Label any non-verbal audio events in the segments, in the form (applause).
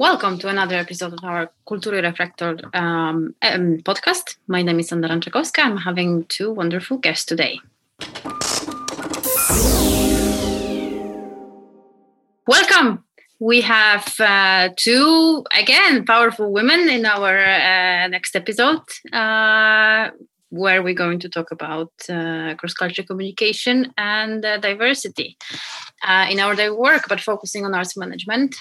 Welcome to another episode of our Kultury Reflektor um, um, podcast. My name is Anna Ranczakowska. I'm having two wonderful guests today. Welcome. We have uh, two, again, powerful women in our uh, next episode, uh, where we're going to talk about uh, cross cultural communication and uh, diversity uh, in our day work, but focusing on arts management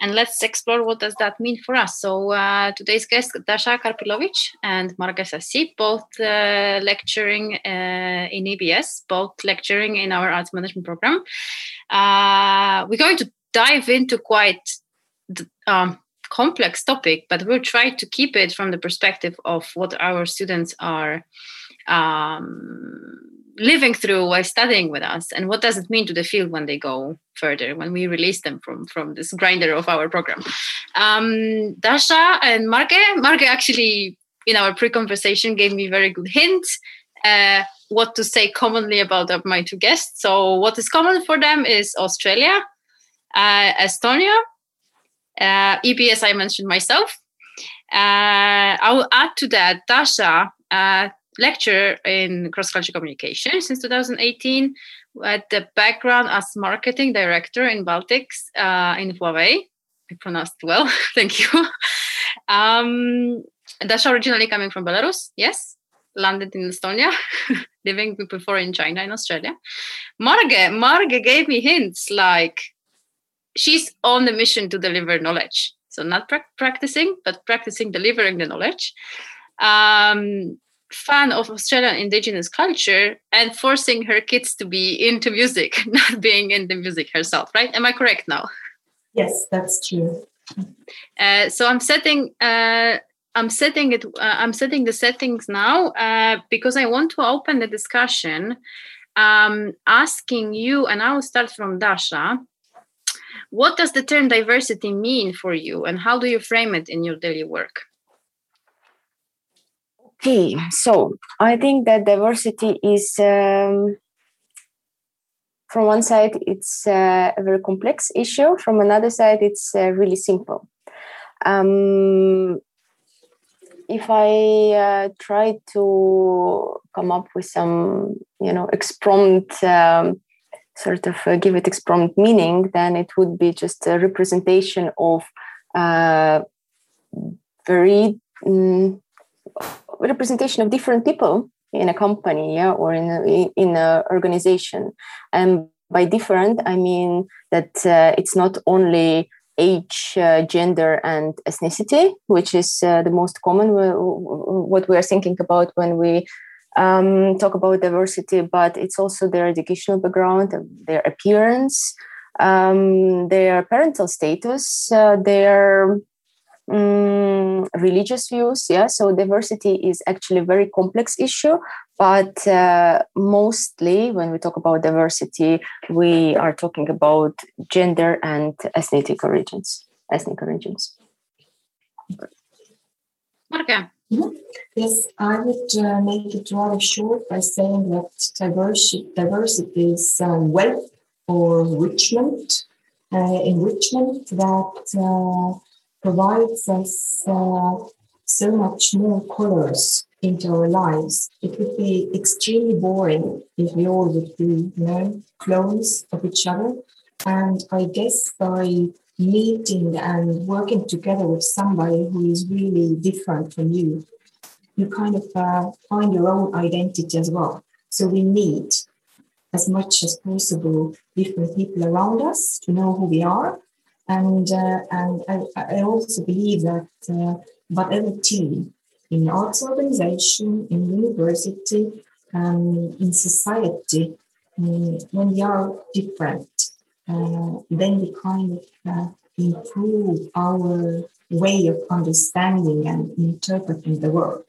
and let's explore what does that mean for us. So uh, today's guests, Dasha Karpilovic and Marge Sassi, both uh, lecturing uh, in EBS, both lecturing in our arts management program. Uh, we're going to dive into quite um, complex topic, but we'll try to keep it from the perspective of what our students are um, living through while studying with us and what does it mean to the field when they go further when we release them from from this grinder of our program? Um, dasha and marke marke actually in our pre-conversation gave me very good hints uh, what to say commonly about my two guests. So what is common for them is australia uh, estonia uh, ebs i mentioned myself. Uh, i will add to that dasha uh, lecturer in cross-cultural communication since 2018 with the background as marketing director in Baltics uh, in Huawei. I pronounced well, (laughs) thank you. Um, Dasha originally coming from Belarus, yes, landed in Estonia, (laughs) living before in China and Australia. Marge, Marge gave me hints like she's on the mission to deliver knowledge. So not pra- practicing, but practicing delivering the knowledge. Um, fan of Australian indigenous culture and forcing her kids to be into music, (laughs) not being in the music herself, right? Am I correct now? Yes, that's true. Uh, so I'm setting uh, I'm setting it uh, I'm setting the settings now uh, because I want to open the discussion um, asking you and I will start from Dasha what does the term diversity mean for you and how do you frame it in your daily work Okay, so I think that diversity is, um, from one side, it's uh, a very complex issue. From another side, it's uh, really simple. Um, if I uh, try to come up with some, you know, exprompt, um, sort of uh, give it exprompt meaning, then it would be just a representation of uh, very um, representation of different people in a company yeah, or in a, in an organization. And by different i mean that uh, it's not only age uh, gender and ethnicity which is uh, the most common what we are thinking about when we um, talk about diversity but it's also their educational background their appearance um, their parental status uh, their um, religious views yeah so diversity is actually a very complex issue but uh, mostly when we talk about diversity we are talking about gender and ethnic origins ethnic origins okay mm-hmm. Yes, I would uh, make it rather short by saying that diversity, diversity is uh, wealth or enrichment, uh, enrichment that uh, provides us uh, so much more colors into our lives. It would be extremely boring if we all would be, you know, clones of each other. And I guess by meeting and working together with somebody who is really different from you, you kind of uh, find your own identity as well. So we need as much as possible different people around us to know who we are and, uh, and I, I, also believe that uh, whatever team in arts organization, in university, um, in society, um, when we are different, uh, then we kind of uh, improve our way of understanding and interpreting the world.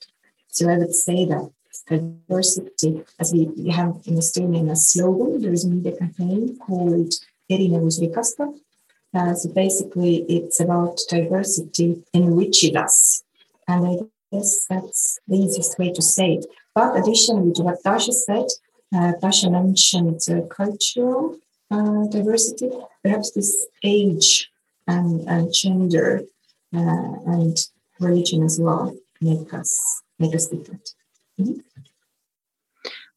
So I would say that diversity, as we, we have in Estonia a slogan, there is a media campaign called Erinevus rikastab, uh, so basically, it's about diversity enriching us. And I guess that's the easiest way to say it. But additionally to what Dasha said, uh, Dasha mentioned uh, cultural uh, diversity. Perhaps this age and, and gender uh, and religion as well make us make us different. Mm-hmm.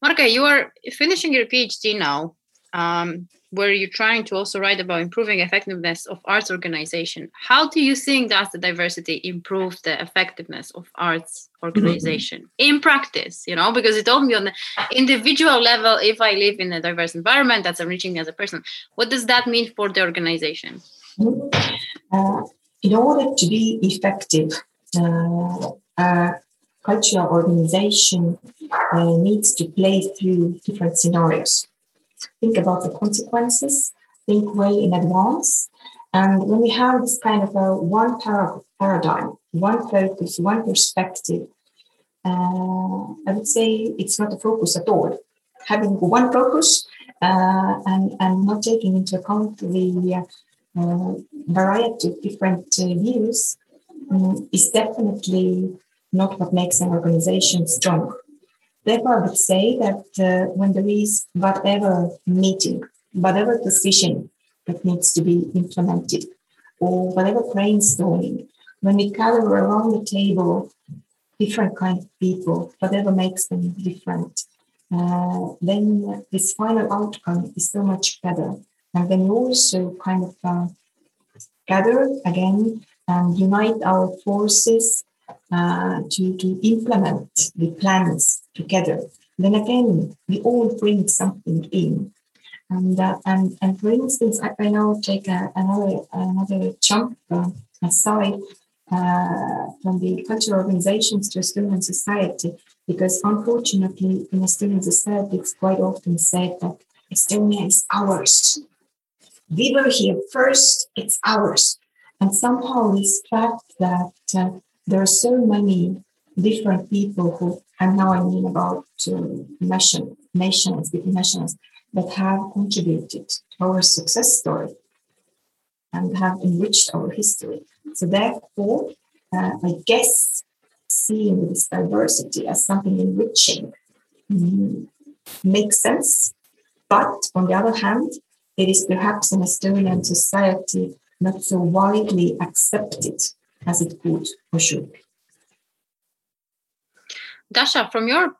Marga, you are finishing your PhD now, um, where you're trying to also write about improving effectiveness of arts organization. How do you think does the diversity improve the effectiveness of arts organization mm-hmm. in practice? You know, because it told me on the individual level, if I live in a diverse environment that's enriching me as a person, what does that mean for the organization? Mm-hmm. Uh, in order to be effective, uh, uh, cultural organization uh, needs to play through different scenarios. Think about the consequences, think way in advance. And when we have this kind of a one paradigm, one focus, one perspective, uh, I would say it's not a focus at all. Having one focus uh, and, and not taking into account the uh, variety of different uh, views um, is definitely not what makes an organization strong. Therefore, I would say that uh, when there is whatever meeting, whatever decision that needs to be implemented, or whatever brainstorming, when we gather around the table different kind of people, whatever makes them different, uh, then this final outcome is so much better. And then also kind of uh, gather again and unite our forces uh, to, to implement the plans together. Then again, we all bring something in. And, uh, and, and for instance, I, I now take a, another, another jump uh, aside uh, from the cultural organizations to Estonian society, because unfortunately, in Estonian society, it's quite often said that Estonia is ours. We were here first, it's ours. And somehow this fact that uh, there are so many different people who, and now I mean about uh, nation, nations, different nations that have contributed to our success story and have enriched our history. So therefore, uh, I guess seeing this diversity as something enriching mm, makes sense. But on the other hand, it is perhaps in Estonian society not so widely accepted as it could or should. Dasha, from your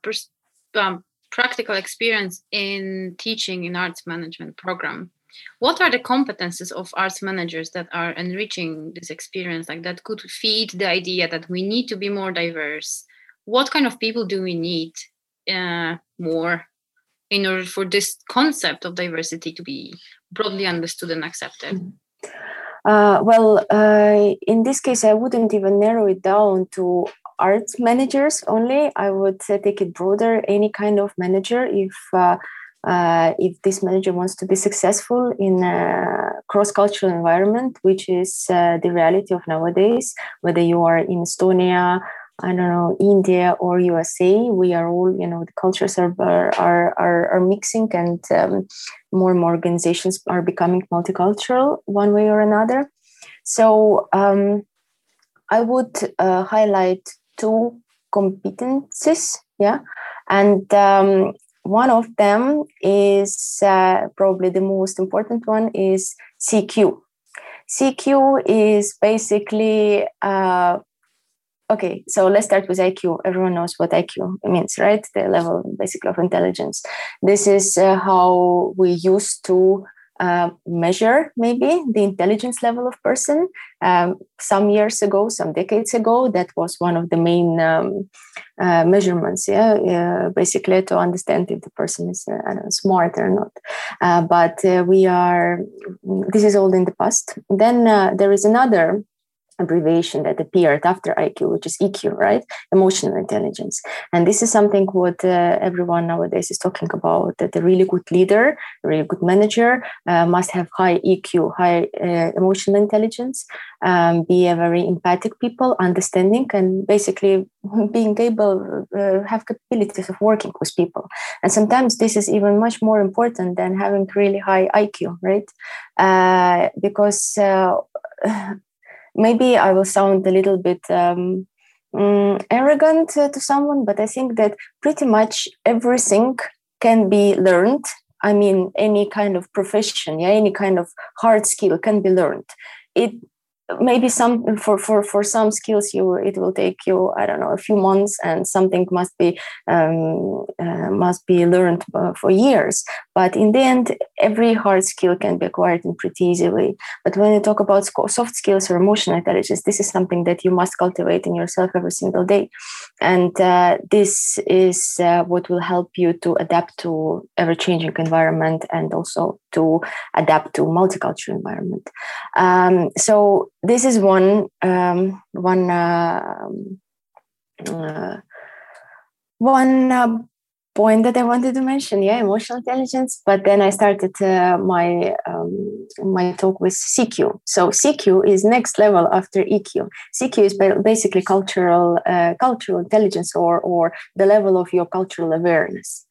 um, practical experience in teaching in arts management program, what are the competences of arts managers that are enriching this experience, like that could feed the idea that we need to be more diverse? What kind of people do we need uh, more in order for this concept of diversity to be broadly understood and accepted? Mm-hmm. Uh, well, uh, in this case, I wouldn't even narrow it down to arts managers only. I would uh, take it broader. Any kind of manager, if uh, uh, if this manager wants to be successful in a cross-cultural environment, which is uh, the reality of nowadays, whether you are in Estonia, I don't know, India or USA, we are all, you know, the cultures are are are, are mixing, and um, more and more organizations are becoming multicultural one way or another. So um, I would uh, highlight two competencies, yeah, and um, one of them is uh, probably the most important one is CQ. CQ is basically uh, okay so let's start with iq everyone knows what iq means right? The level basically of intelligence. This is uh, how we used to uh, measure maybe the intelligence level of person um, some years ago some decades ago. That was one of the main um, uh, measurements yeah basically to understand if the person is uh, smart or not. Uh, but uh, we are this is all in the past. Then there is another abbreviation that appeared after IQ, which is EQ, right? Emotional intelligence. And this is something what uh, everyone nowadays is talking about that a really good leader, a really good manager uh, must have high EQ, high uh, emotional intelligence, um, be a very empathic people, understanding, and basically (laughs) being able uh, have capabilities of working with people. And sometimes this is even much more important than having really high IQ, right? Uh, because uh, maybe I will sound a little bit um, um, arrogant to someone, but I think that pretty much everything can be learned. I mean, any kind of profession, yeah, any kind of hard skill can be learned. it maybe some for for for some skills you it will take you i don't know a few months and something must be um, uh, must be learned uh, for years but in the end every hard skill can be acquired in pretty easily but when you talk about soft skills or emotional intelligence this is something that you must cultivate in yourself every single day. And uh, this is uh, what will help you to adapt to ever changing environment and also to adapt to multicultural environment. Um, so this is one um, one uh, uh, one uh, point that I wanted to mention. Yeah, emotional intelligence. But then I started uh, my um, my talk with CQ. So CQ is next level after EQ. CQ is basically cultural uh, cultural intelligence or or the level of your cultural awareness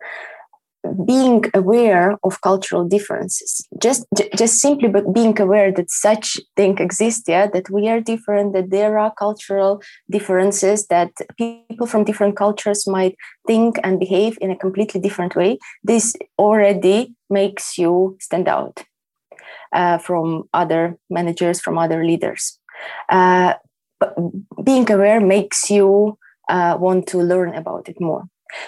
being aware of cultural differences. Just just simply but being aware that such thing exists yeah that we are different that there are cultural differences that people from different cultures might think and behave in a completely different way this already makes you stand out uh, from other managers from other leaders. Uh, being aware makes you uh, want to learn about it more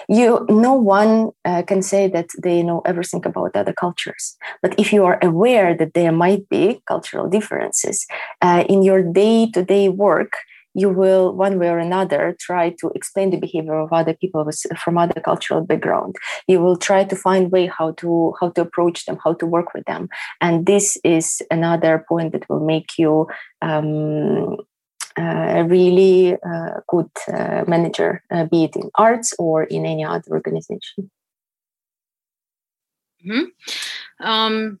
you no one uh, can say that they know everything about other cultures. But if you are aware that there might be cultural differences uh, in your day-to-day work you will one way or another try to explain the behavior of other people with, from other cultural background. You will try to find way how to how to approach them how to work with them. And this is another point that will make you um, a really uh, good uh, manager, uh, be it in arts or in any other organization. Mm-hmm. Um,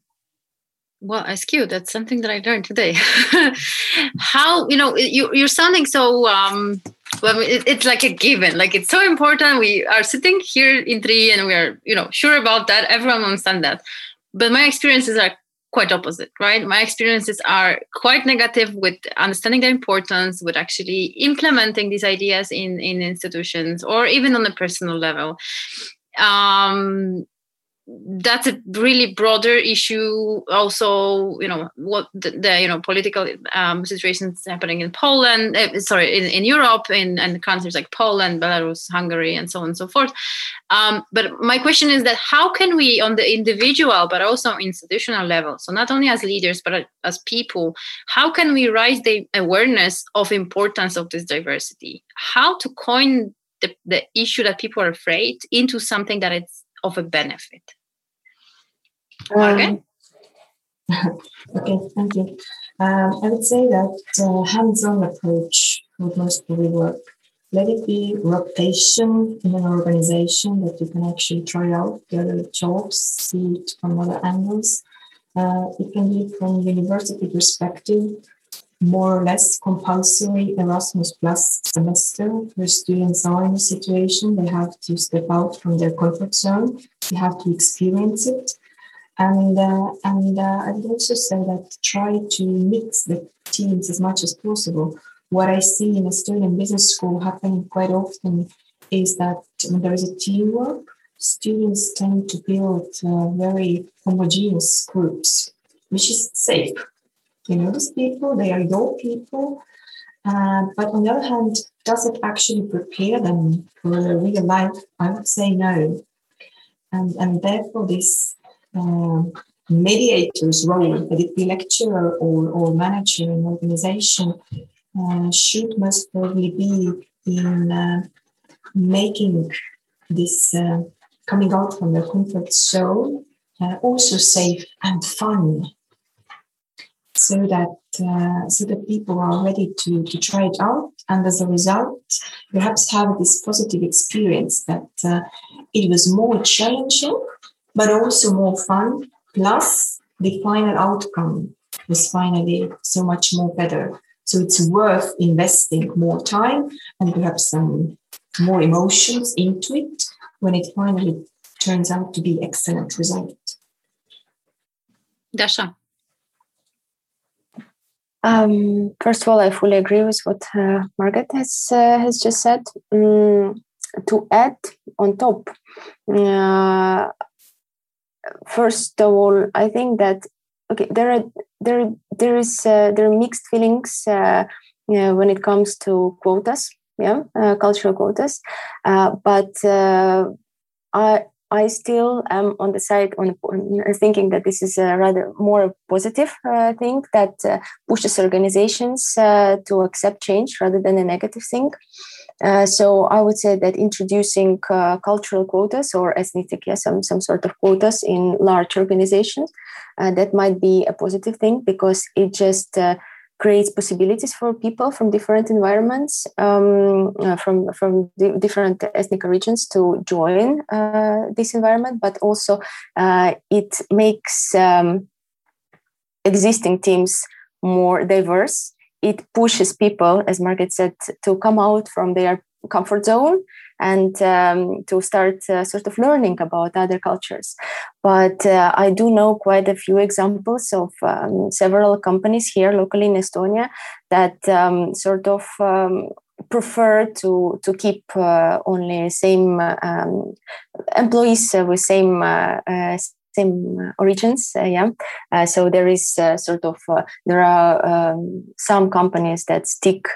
well, CQ, that's something that I learned today. (laughs) How, you know, you, you're sounding so, um, well, it, it's like a given, like it's so important. We are sitting here in three and we are, you know, sure about that. Everyone understands that. But my experiences are quite opposite right? My experiences are quite negative with understanding the importance with actually implementing these ideas in in institutions or even on a personal level. Um that's a really broader issue also you know what the, the you know political um, situations happening in poland uh, sorry in, in europe in and countries like poland belarus hungary and so on and so forth um, but my question is that how can we on the individual but also institutional level so not only as leaders but as people how can we raise the awareness of importance of this diversity how to coin the, the issue that people are afraid into something that it's of a benefit. Okay. Um, okay, thank you. Um, I would say that uh, hands-on approach would most probably work. Let it be rotation in an organization that you can actually try out the other jobs, see it from other angles. Uh, it can be from university perspective, more or less compulsory Erasmus Plus semester where students are in a situation they have to step out from their comfort zone, they have to experience it. And, uh, and uh, I would also say that try to mix the teams as much as possible. What I see in Estonian business school happening quite often is that when there is a teamwork, students tend to build uh, very homogeneous groups, which is safe you know these people, they are your people. Uh, but on the other hand, does it actually prepare them for the real life? I would say no. And, and therefore, this uh, mediator's role, whether it be lecturer or, or manager in organization, uh, should most probably be in uh, making this uh, coming out from the comfort zone uh, also safe and fun. So that uh, so that people are ready to, to try it out and as a result perhaps have this positive experience that uh, it was more challenging but also more fun plus the final outcome was finally so much more better. So it's worth investing more time and perhaps some more emotions into it when it finally turns out to be excellent result. Dasha. Um, first of all, I fully agree with what uh, Margaret has uh, has just said. Um, to add on top, uh, first of all, I think that okay, there are there there is uh, there are mixed feelings uh, you know, when it comes to quotas, yeah, uh, cultural quotas. Uh, but uh, I I still am on the side on, on thinking that this is a rather more positive uh, thing that pushes organizations to accept change rather than a negative thing. Uh, so I would say that introducing uh, cultural quotas or ethnic, yeah, some some sort of quotas in large organizations, uh, that might be a positive thing because it just uh, creates possibilities for people from different environments, um, uh, from from different ethnic regions to join this environment, but also it makes um, existing teams more diverse. It pushes people, as Margaret said, to come out from their comfort zone and um, to start uh, sort of learning about other cultures. But uh, I do know quite a few examples of um, several companies here locally in Estonia that um, sort of um, prefer to to keep uh, only same um, employees with same uh, uh, same uh, origins. Uh, yeah, uh, so there is sort of there are um, some companies that stick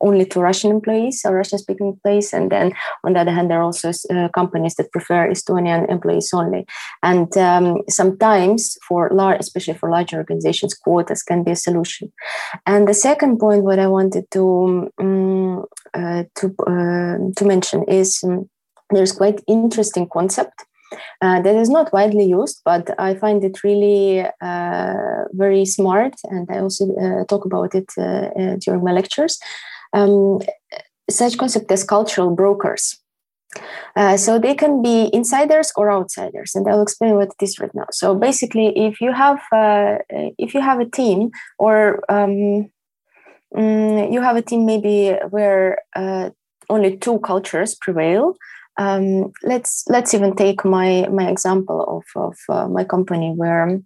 only to Russian employees or Russian-speaking employees, and then on the other hand, there are also companies that prefer Estonian employees only. And um, sometimes for large, especially for larger organizations, quotas can be a solution. And the second point, what I wanted to um, to to mention is. Um, there's quite interesting concept uh, that is not widely used, but I find it really uh, very smart, and I also uh, talk about it uh, uh, during my lectures. Um, such concept as cultural brokers. Uh, so they can be insiders or outsiders, and I'll explain what it is right now. So basically, if you have if you have a team or um, mm, you have a team maybe where only two cultures prevail, um, let's let's even take my my example of of uh, my company where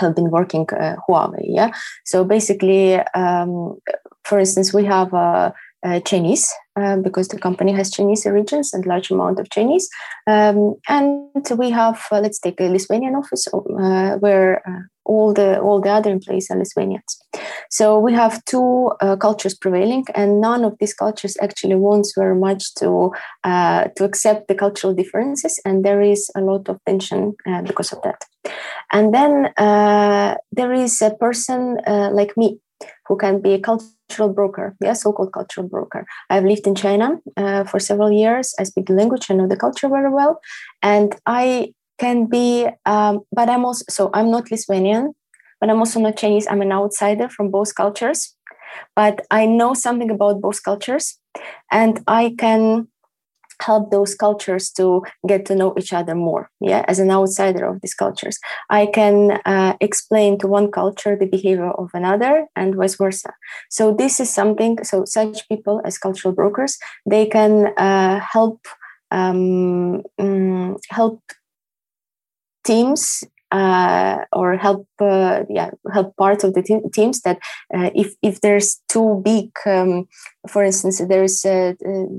I've been working uh, Huawei. Yeah, so basically, um, for instance, we have a, a Chinese uh, because the company has Chinese origins and large amount of Chinese, um, and we have uh, let's take a Lithuanian office uh, where uh, all the all the other employees are Lithuanians. So we have two uh, cultures prevailing, and none of these cultures actually wants very much to uh, to accept the cultural differences, and there is a lot of tension uh, because of that. And then uh, there is a person uh, like me who can be a cultural broker, yeah, so-called cultural broker. I've lived in China uh, for several years. I speak the language, I know the culture very well, and I can be, um, but I'm also so I'm not Lithuanian but I'm also not Chinese. I'm an outsider from both cultures, but I know something about both cultures, and I can help those cultures to get to know each other more yeah as an outsider of these cultures. I can uh, explain to one culture the behavior of another and vice versa. So this is something so such people as cultural brokers they can uh, help um, um, help teams uh, or help uh, yeah help parts of the te- teams that uh, if if there's too big um, for instance there's uh,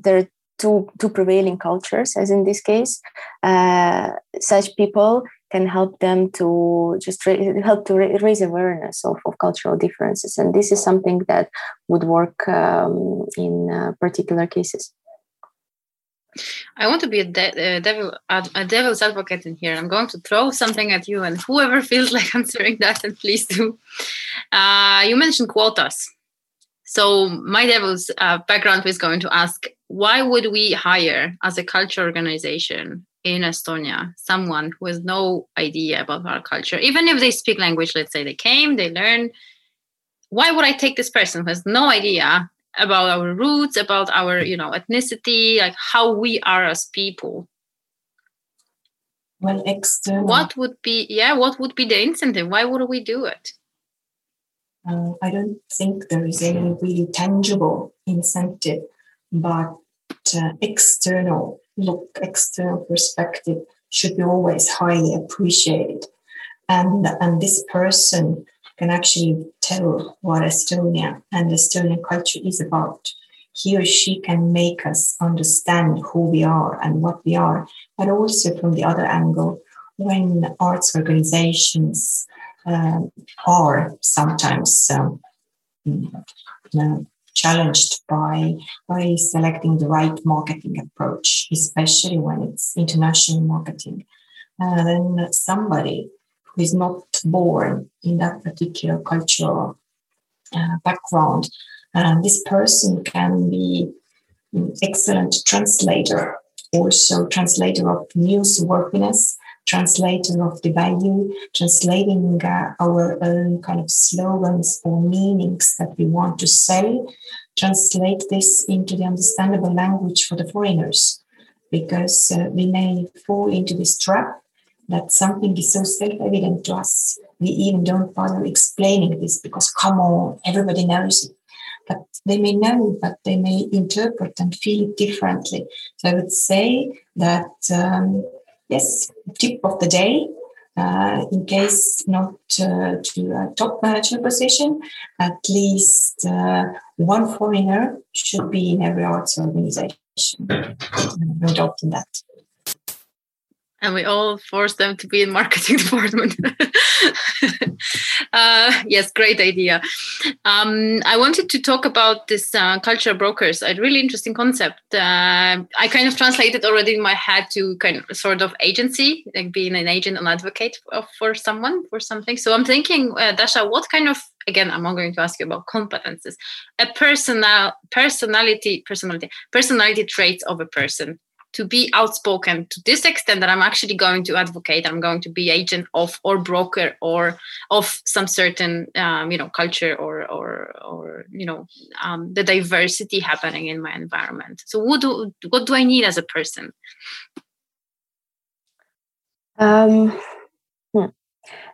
there are two two prevailing cultures as in this case uh, such people can help them to just help to ra- raise awareness of, of cultural differences and this is something that would work um, in uh, particular cases I want to be a, de- a devil a devil's advocate in here. I'm going to throw something at you, and whoever (laughs) feels like answering that, and please do. Uh, you mentioned quotas, so my devil's uh, background is going to ask: Why would we hire, as a culture organization in Estonia, someone who has no idea about our culture, even if they speak language? Let's say they came, they learn. Why would I take this person who has no idea about our roots about our you know ethnicity like how we are as people well external what would be yeah what would be the incentive why would we do it uh, i don't think there is any really tangible incentive but uh, external look external perspective should be always highly appreciated and and this person can actually tell what Estonia and Estonian culture is about. He or she can make us understand who we are and what we are, but also from the other angle, when arts organizations um, are sometimes um, challenged by by selecting the right marketing approach, especially when it's international marketing. And then somebody who is not born in that particular cultural uh, background, uh, this person can be an excellent translator, also translator of newsworthiness, translator of the value, translating uh, our own kind of slogans or meanings that we want to say, translate this into the understandable language for the foreigners, because uh, we may fall into this trap that something is so self-evident to us, we even don't bother explaining this because come on, everybody knows it. But they may know, but they may interpret and feel it differently. So I would say that um, yes, tip of the day. Uh, in case not uh, to a top management position, at least uh, one foreigner should be in every arts organization. No doubt in that and we all force them to be in marketing (laughs) department. Uh, yes great idea. Um, i wanted to talk about this uh, culture brokers a really interesting concept. Uh, i kind of translated already in my head to kind of sort of agency like being an agent and advocate for, for someone for something. So i'm thinking uh, dasha what kind of again i'm not going to ask you about competences a personal personality personality personality traits of a person to be outspoken to this extent that I'm actually going to advocate. I'm going to be agent of or broker or of some certain um, you know culture or or or you know um, the diversity happening in my environment. So what do what do I need as a person? Um, hmm.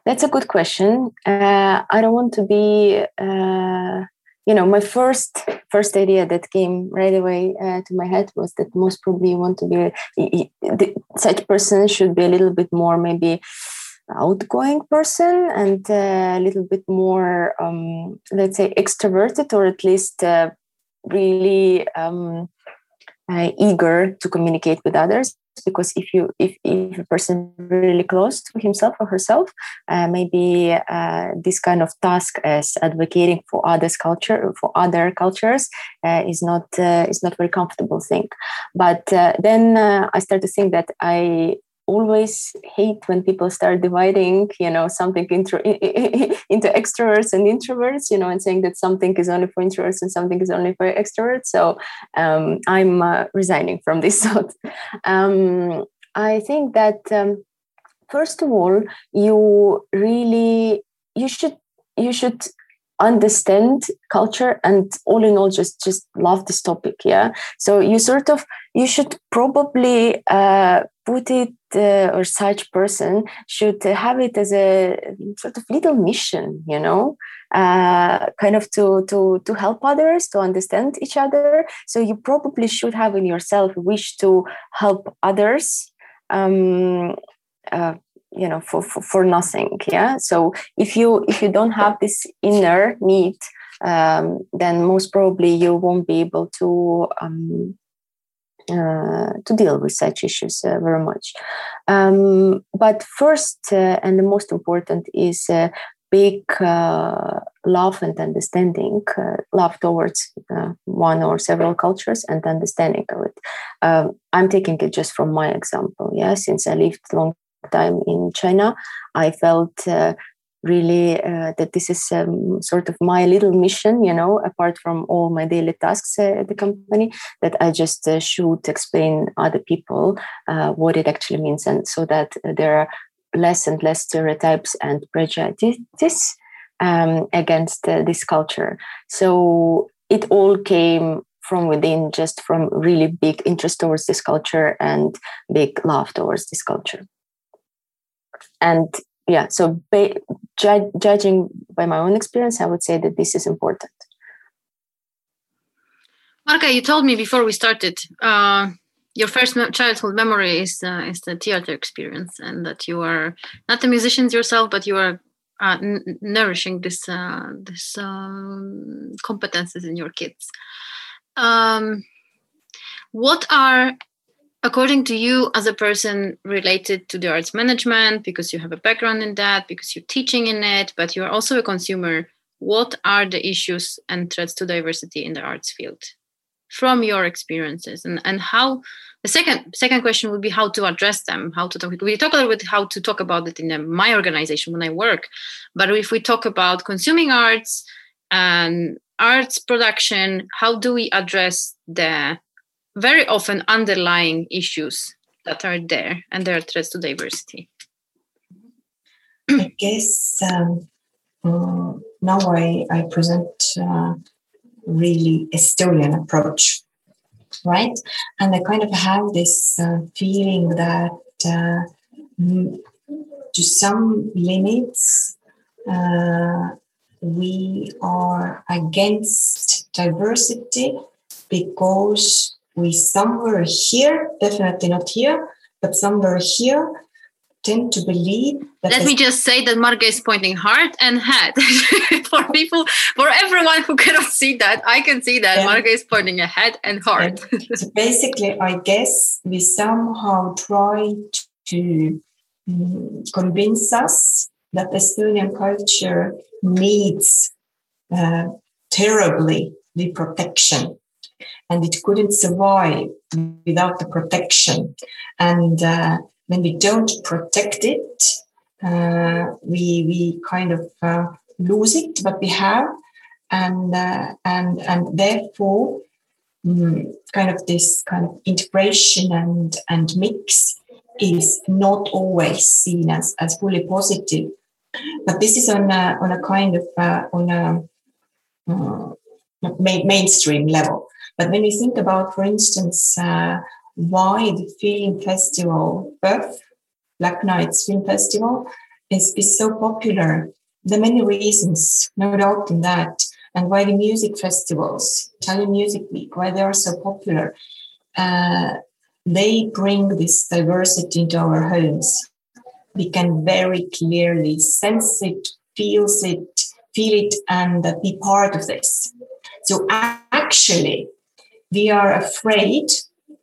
That's a good question. Uh, I don't want to be. Uh, you know my first first idea that came right away uh, to my head was that most probably you want to be the, such person should be a little bit more maybe outgoing person and uh, a little bit more um, let's say extroverted or at least uh, really um, uh, eager to communicate with others because if you if, if a person really close to himself or herself uh, maybe uh, this kind of task as advocating for others culture for other cultures uh, is not uh, is not very comfortable thing. But uh, then uh, i start to think that i always hate when people start dividing you know something into (laughs) into extroverts and introverts you know and saying that something is only for introverts and something is only for extroverts. So um, i'm uh, resigning from this (laughs) thought. Um, i think that um, first of all you really you should you should understand culture and all in all just just love this topic yeah? So you sort of you should probably uh, put it uh, or such person should have it as a sort of little mission you know uh, kind of to to to help others to understand each other. So you probably should have in yourself a wish to help others um, uh, you know for, for, for nothing yeah? So if you if you don't have this inner need um, then most probably you won't be able to um, to deal with such issues uh, very much. Um, but first uh, and the most important is uh, big uh, love and understanding, uh, love towards one or several cultures and understanding of it. Um, I'm taking it just from my example. Yeah, since I lived long time in China, I felt uh, really uh, that this is um, sort of my little mission, you know, apart from all my daily tasks uh, at the company, that I just uh, should explain other people uh, what it actually means, and so that there are less and less stereotypes and prejudices um, against this culture. So it all came from within, just from really big interest towards this culture and big love towards this culture and yeah so ba- ju- judging by my own experience i would say that this is important Marka, you told me before we started uh, your first childhood memory is uh, is the theater experience, and that you are not a musician yourself, but you are uh, n- nourishing this uh, this um, competences in your kids. Um, what are according to you as a person related to the arts management because you have a background in that because you're teaching in it but you're also a consumer what are the issues and threats to diversity in the arts field from your experiences? And, and how the second second question would be how to address them how to talk we talk a little bit how to talk about it in uh, my organization when i work but if we talk about consuming arts and arts production how do we address the very often underlying issues that are there and there are threats to diversity i guess um, um, now I, I present uh, really Estonian approach, right? And I kind of have this uh, feeling that uh, to some limits, uh, we are against diversity because we somewhere here, definitely not here, but somewhere here tend to believe that let me just say that marga is pointing heart and head (laughs) for people for everyone who cannot see that. I can see that yeah. marga is pointing a head and heart. So basically i guess we somehow try to um, convince us that estonian culture needs uh, terribly the protection and it couldn't survive without the protection and uh, when we don't protect it, uh, we we kind of uh, lose it what we have, and uh, and and therefore, um, kind of this kind of integration and and mix is not always seen as as fully positive. But this is on a, on a kind of uh, on a uh, mainstream level. But when we think about, for instance, uh, why the film festival, Black Nights Film Festival, is, is so popular. There are many reasons, no doubt in that. And why the music festivals, Tallinn Music Week, why they are so popular. Uh, they bring this diversity into our homes. We can very clearly sense it, feels it, feel it, and be part of this. So actually, we are afraid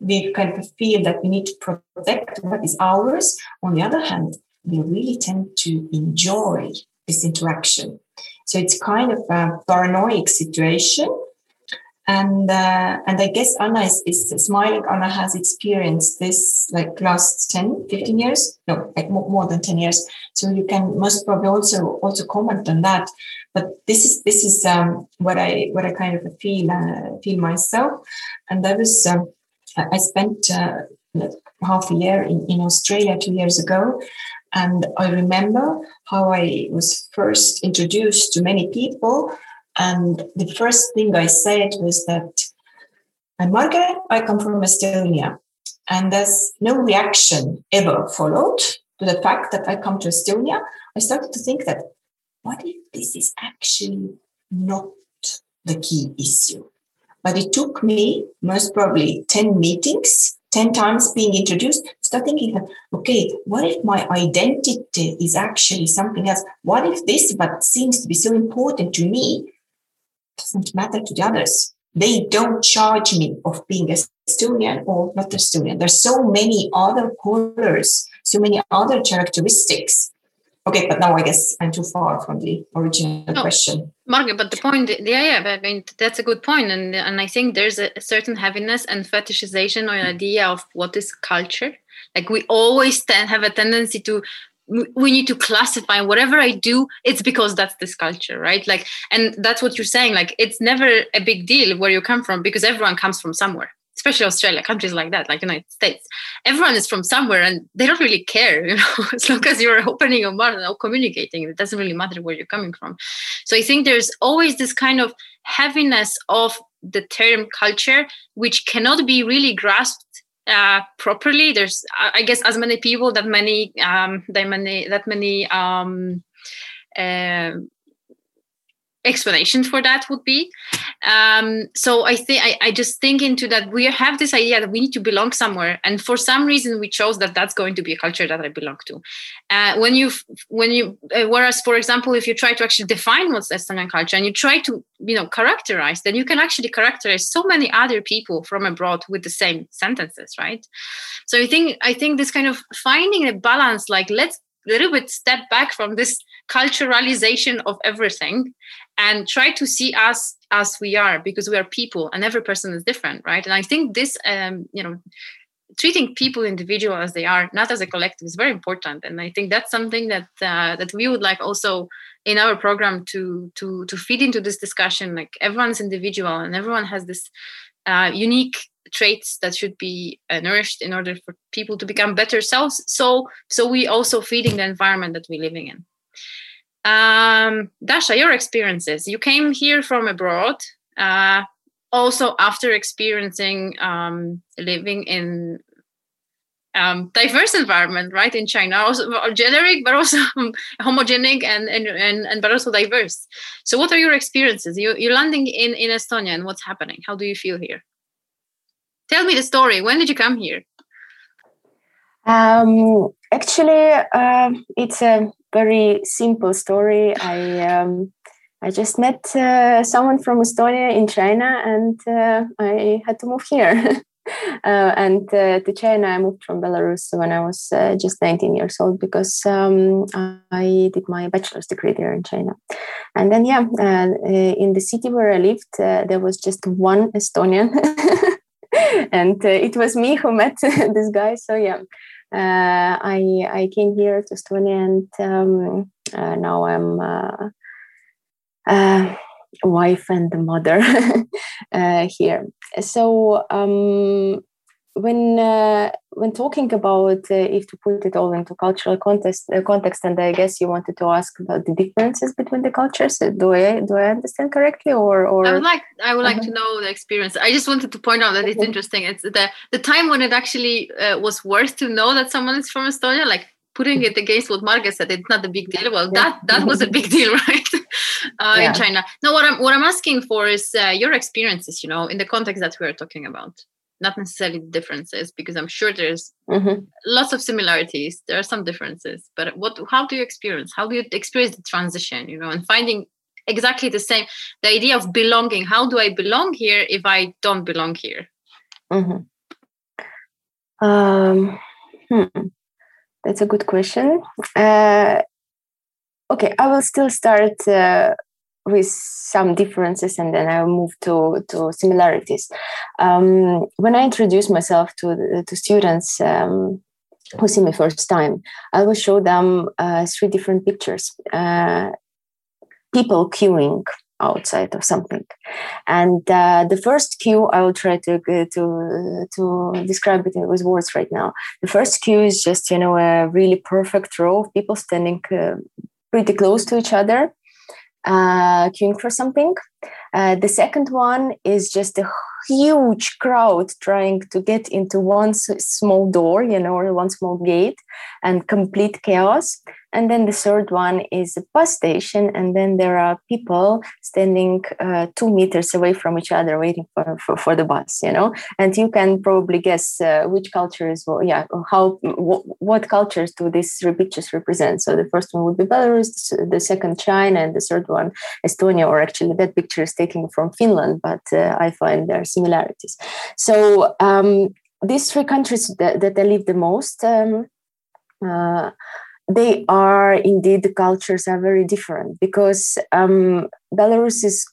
we kind of feel that we need to protect what is ours. On the other hand, we really tend to enjoy this interaction. So it's kind of a paranoid situation. And uh, and I guess Anna is, is smiling. Anna has experienced this like last 10, 15 years, no, like more, more than 10 years. So you can most probably also also comment on that. But this is this is um, what I what I kind of feel uh, feel myself. And that was um, I spent uh, half a year in, in Australia two years ago. And I remember how I was first introduced to many people. And the first thing I said was that I'm Margaret, I come from Estonia. And there's no reaction ever followed to the fact that I come to Estonia. I started to think that what if this is actually not the key issue? But it took me most probably 10 meetings, 10 times being introduced, start thinking, okay, what if my identity is actually something else? What if this, what seems to be so important to me, doesn't matter to the others? They don't charge me of being Estonian or not a Estonian. There's so many other colors, so many other characteristics Okay, but now I guess I'm too far from the original no, question. Margaret, but the point, yeah, yeah, I mean that's a good point, and and I think there's a certain heaviness and fetishization or idea of what is culture. Like we always tend, have a tendency to we need to classify whatever i do it's because that's this culture right like and that's what you're saying like it's never a big deal where you come from because everyone comes from somewhere especially Australia, countries like that, like United States, everyone is from somewhere and they don't really care, (laughs) you know, as long as you're opening your mouth and communicating, it doesn't really matter where you're coming from. So I think there's always this kind of heaviness of the term culture, which cannot be really grasped uh, properly. There's, I guess, as many people that many, um, that many, that many um, uh, explanations for that would be. Um, so i think I, just think into that we have this idea that we need to belong somewhere. And for some reason we chose that that's going to be a culture that i belong to. Uh, when you when you uh, whereas for example if you try to actually define what's estonian culture and you try to you know characterize then you can actually characterize so many other people from abroad with the same sentences right? So i think i think this kind of finding a balance like let's little bit step back from this culturalization of everything and try to see us as we are because we are people and every person is different right? And i think this um, you know treating people individual as they are not as a collective is very important. And i think that's something that uh, that we would like also in our program to to to feed into this discussion. Like everyone's individual and everyone has this uh, unique traits that should be uh, nourished in order for people to become better selves so so we also feeding the environment that we're living in um, Dasha, your experiences. You came here from abroad, uh, also after experiencing um, living in um, diverse environment, right? In China, also generic, but also (laughs) homogenic and, and, and, and but also diverse. So, what are your experiences? You, you're landing in, in Estonia, and what's happening? How do you feel here? Tell me the story. When did you come here? Um, actually, uh, it's a very simple story. I um, I just met uh, someone from Estonia in China, and uh, I had to move here. (laughs) uh, and uh, to China, I moved from Belarus when I was uh, just 19 years old because um, I did my bachelor's degree there in China. And then, yeah, in the city where I lived, there was just one Estonian. (laughs) (laughs) and it was me who met (laughs) this guy. So, yeah, uh, I I came here to Estonia and um, uh, now I'm uh, a wife and a mother (laughs) here. So um, when uh, when talking about uh, if to put it all into cultural context uh, context and i guess you wanted to ask about the differences between the cultures do i do i understand correctly or or i would like i would like uh-huh. to know the experience i just wanted to point out that it's interesting it's the the time when it actually uh, was worth to know that someone is from estonia like putting it against what Margaret said, it's not a big deal. Well, that that was a big deal, (laughs) right? Uh, yeah. In China. No, what I'm what I'm asking for is uh, your experiences. You know, in the context that we are talking about not necessarily differences because i'm sure there's mm-hmm. lots of similarities there are some differences but what how do you experience how do you experience the transition you know and finding exactly the same the idea of belonging how do i belong here if i don't belong here mm-hmm. um, hmm. that's a good question uh, okay i will still start uh, with some differences and then I'll move to, to similarities. Um, when I introduce myself to, to students um, who see me first time, I will show them uh, three different pictures. Uh, people queuing outside of something. And uh, the first queue, I will try to uh, to to describe it with words right now. The first queue is just you know a really perfect row of people standing uh, pretty close to each other, uh, queuing for something. Uh, the second one is just a huge crowd trying to get into one small door, you know, or one small gate and complete chaos. And then the third one is a bus station. And then there are people standing uh, two meters away from each other waiting for, for, for, the bus, you know. And you can probably guess uh, which cultures, well, yeah, how, what cultures do these three pictures represent. So the first one would be Belarus, the second China, and the third one Estonia, or actually that picture is taken from Finland, but uh, I find there are similarities. So um, these three countries that, that I live the most, um, uh, they are indeed the cultures are very different because um, Belarus is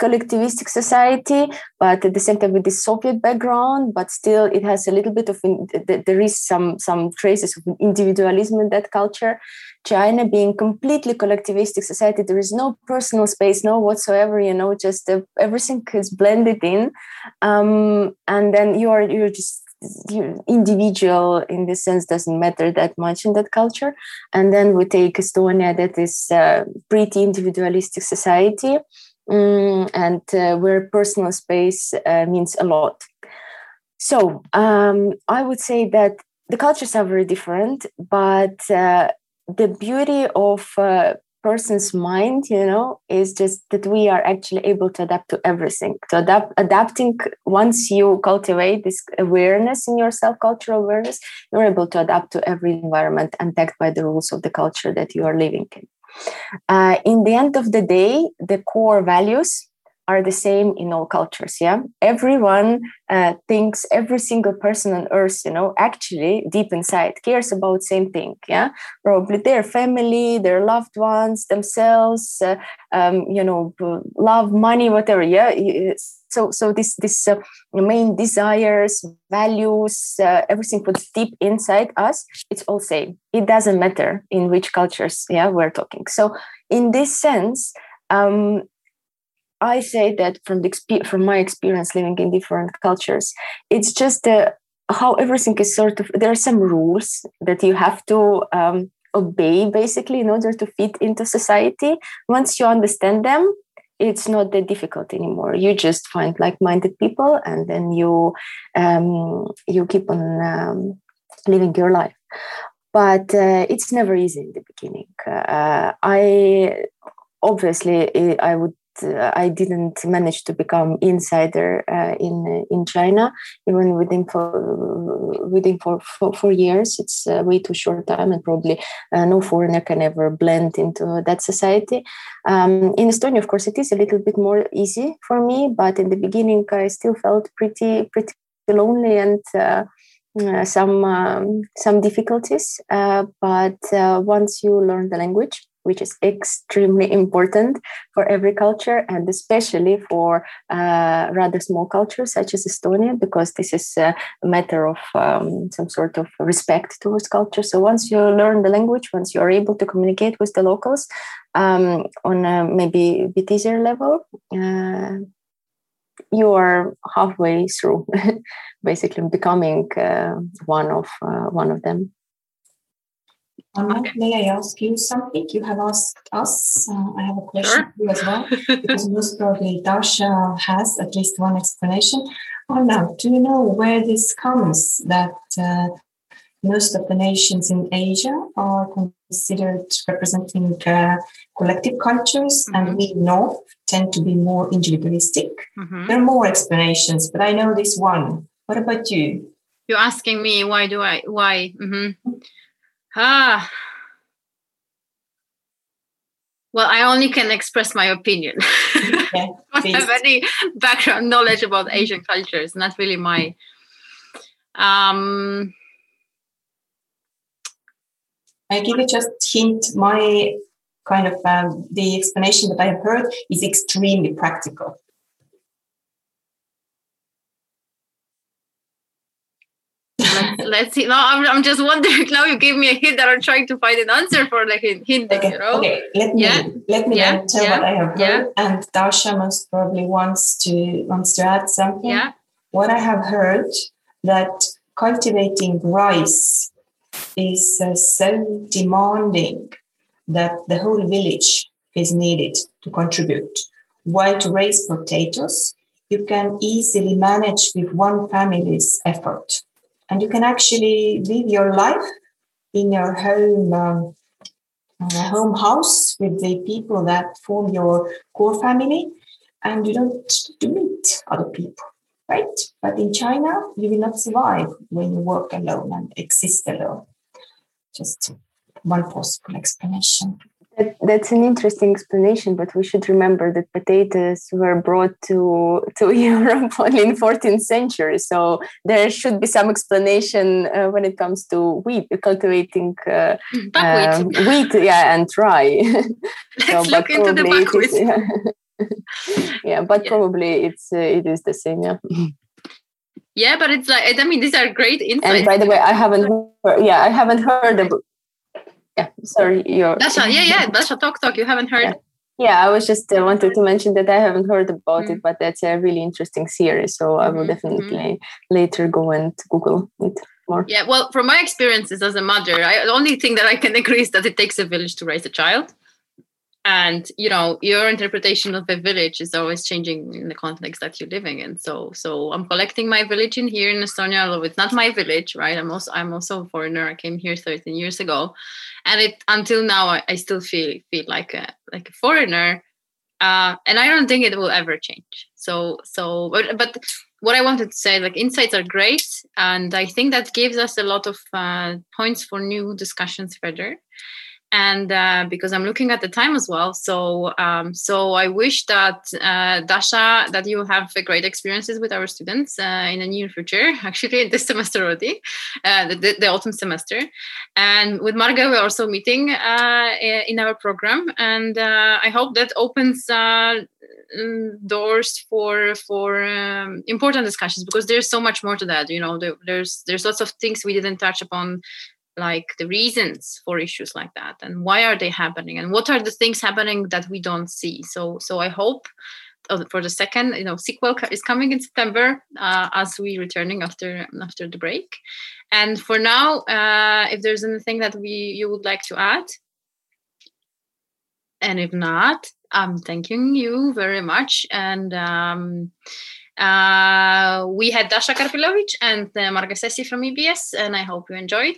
collectivistic society, but at the same time with the Soviet background, but still it has a little bit of in, there is some some traces of individualism in that culture. China being completely collectivistic society, there is no personal space, no whatsoever. You know, just uh, everything is blended in, um, and then you are you're just individual in this sense doesn't matter that much in that culture. And then we take estonia that is a pretty individualistic society. Um, and uh, where personal space uh, means a lot. So um, i would say that the cultures are very different but uh, the beauty of uh, person's mind you know is just that we are actually able to adapt to everything. To adapt adapting once you cultivate this awareness in yourself cultural awareness you're able to adapt to every environment and tagged by the rules of the culture that you are living in. Uh, in the end of the day the core values are the same in all cultures yeah? Everyone uh, thinks every single person on earth you know actually deep inside cares about same thing yeah? Probably their family their loved ones themselves uh, um, you know love money whatever yeah? So so this this uh, main desires values uh, everything what's deep inside us it's all same. It doesn't matter in which cultures yeah we're talking. So in this sense um, I say that from the from my experience living in different cultures, it's just uh, how everything is sort of. There are some rules that you have to um, obey basically in order to fit into society. Once you understand them, it's not that difficult anymore. You just find like-minded people, and then you um, you keep on um, living your life. But uh, it's never easy in the beginning. Uh, I obviously I would I didn't manage to become insider uh, in in China even within for within for, four years. It's uh, way too short time, and probably uh, no foreigner can ever blend into that society. Um, in Estonia, of course, it is a little bit more easy for me, but in the beginning, I still felt pretty pretty lonely and. Uh, uh, some um, some difficulties, but once you learn the language, which is extremely important for every culture and especially for uh, rather small cultures such as Estonia, because this is a matter of um, some sort of respect towards culture. So once you learn the language, once you're able to communicate with the locals um, on a maybe a bit easier level, uh, you are halfway through, (laughs) basically becoming uh, one of uh, one of them. Anna, okay. may I ask you something? You have asked us. Uh, I have a question sure. for you as well, (laughs) because most probably Dasha has at least one explanation. Anna, do you know where this comes that uh, most of the nations in Asia are considered representing uh, collective cultures, mm-hmm. and we North tend to be more individualistic? Mm-hmm. There are more explanations, but I know this one. What about you? You're asking me why do I why? Mm-hmm. Ah. Well, I only can express my opinion. Yeah, (laughs) I don't have any background knowledge about Asian cultures. Not really my. Um, I give you just hint. My kind of um, the explanation that I have heard is extremely practical. Let's, let's see. Now I'm, I'm just wondering. (laughs) Now you gave me a hint that I'm trying to find an answer for the a hint. Okay. You know? Okay. Let me yeah. let me yeah. tell yeah. what I have heard. Yeah. And Dasha most probably wants to wants to add something. Yeah. What I have heard that cultivating rice is uh, so demanding that the whole village is needed to contribute. While to raise potatoes, you can easily manage with one family's effort and you can actually live your life in your home um, uh, home house with the people that form your core family. And you don't meet other people right? But in china you will not survive when you work alone and exist alone. Just one possible explanation that, that's an interesting explanation, but we should remember that potatoes were brought to (laughs) to Europe only in 14th century. So there should be some explanation uh, when it comes to wheat, cultivating uh, uh, wheat, yeah, and rye. (laughs) Let's look into the buckwheat. Yeah. (laughs) yeah, but yeah. probably it's uh, it is the same. Yeah. Yeah, but it's like I mean these are great insights. And by the way, I haven't heard, yeah I haven't heard about yeah sorry you're Dasha, yeah yeah (laughs) Dasha, talk talk you haven't heard yeah. Yeah, I was just uh, wanted to mention that I haven't heard about mm. it, but that's a really interesting series. So I will mm-hmm. definitely mm-hmm. later go and Google it more. Yeah, well, from my experiences as a mother, I, the only thing that I can (laughs) agree is that it takes a village to raise a child. And you know your interpretation of a village is always changing in the context that you're living in. So so i'm collecting my village in here in estonia although it's not my village right? I'm also i'm also a foreigner. I came here 13 years ago. And it until now i, I still feel feel like a like a foreigner. Uh, and i don't think it will ever change. So so but, but what i wanted to say like insights are great. And i think that gives us a lot of uh, points for new discussions further and uh, because I'm looking at the time as well. So, um, so I wish that uh, Dasha, that you have great experiences with our students uh, in the near future. (laughs) Actually, this semester already, uh, the, the, autumn semester, and with Marga, we're also meeting uh, in our program, and uh, I hope that opens mm, doors for for um, important discussions because there's so much more to that. You know, there, there's there's lots of things we didn't touch upon like the reasons for issues like that and why are they happening and what are the things happening that we don't see? So so i hope uh, for the second you know sequel is coming in september uh, as we returning after after the break. And for now uh, if there's anything that we you would like to add? And if not i'm thanking you very much and um, uh, we had Dasha Karpilovic and uh, Marga Sessi from EBS, and I hope you enjoyed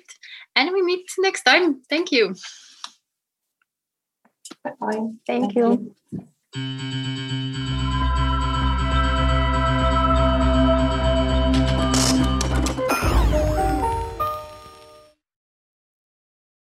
and we meet next time. Thank you. Bye. Thank, Thank you. you.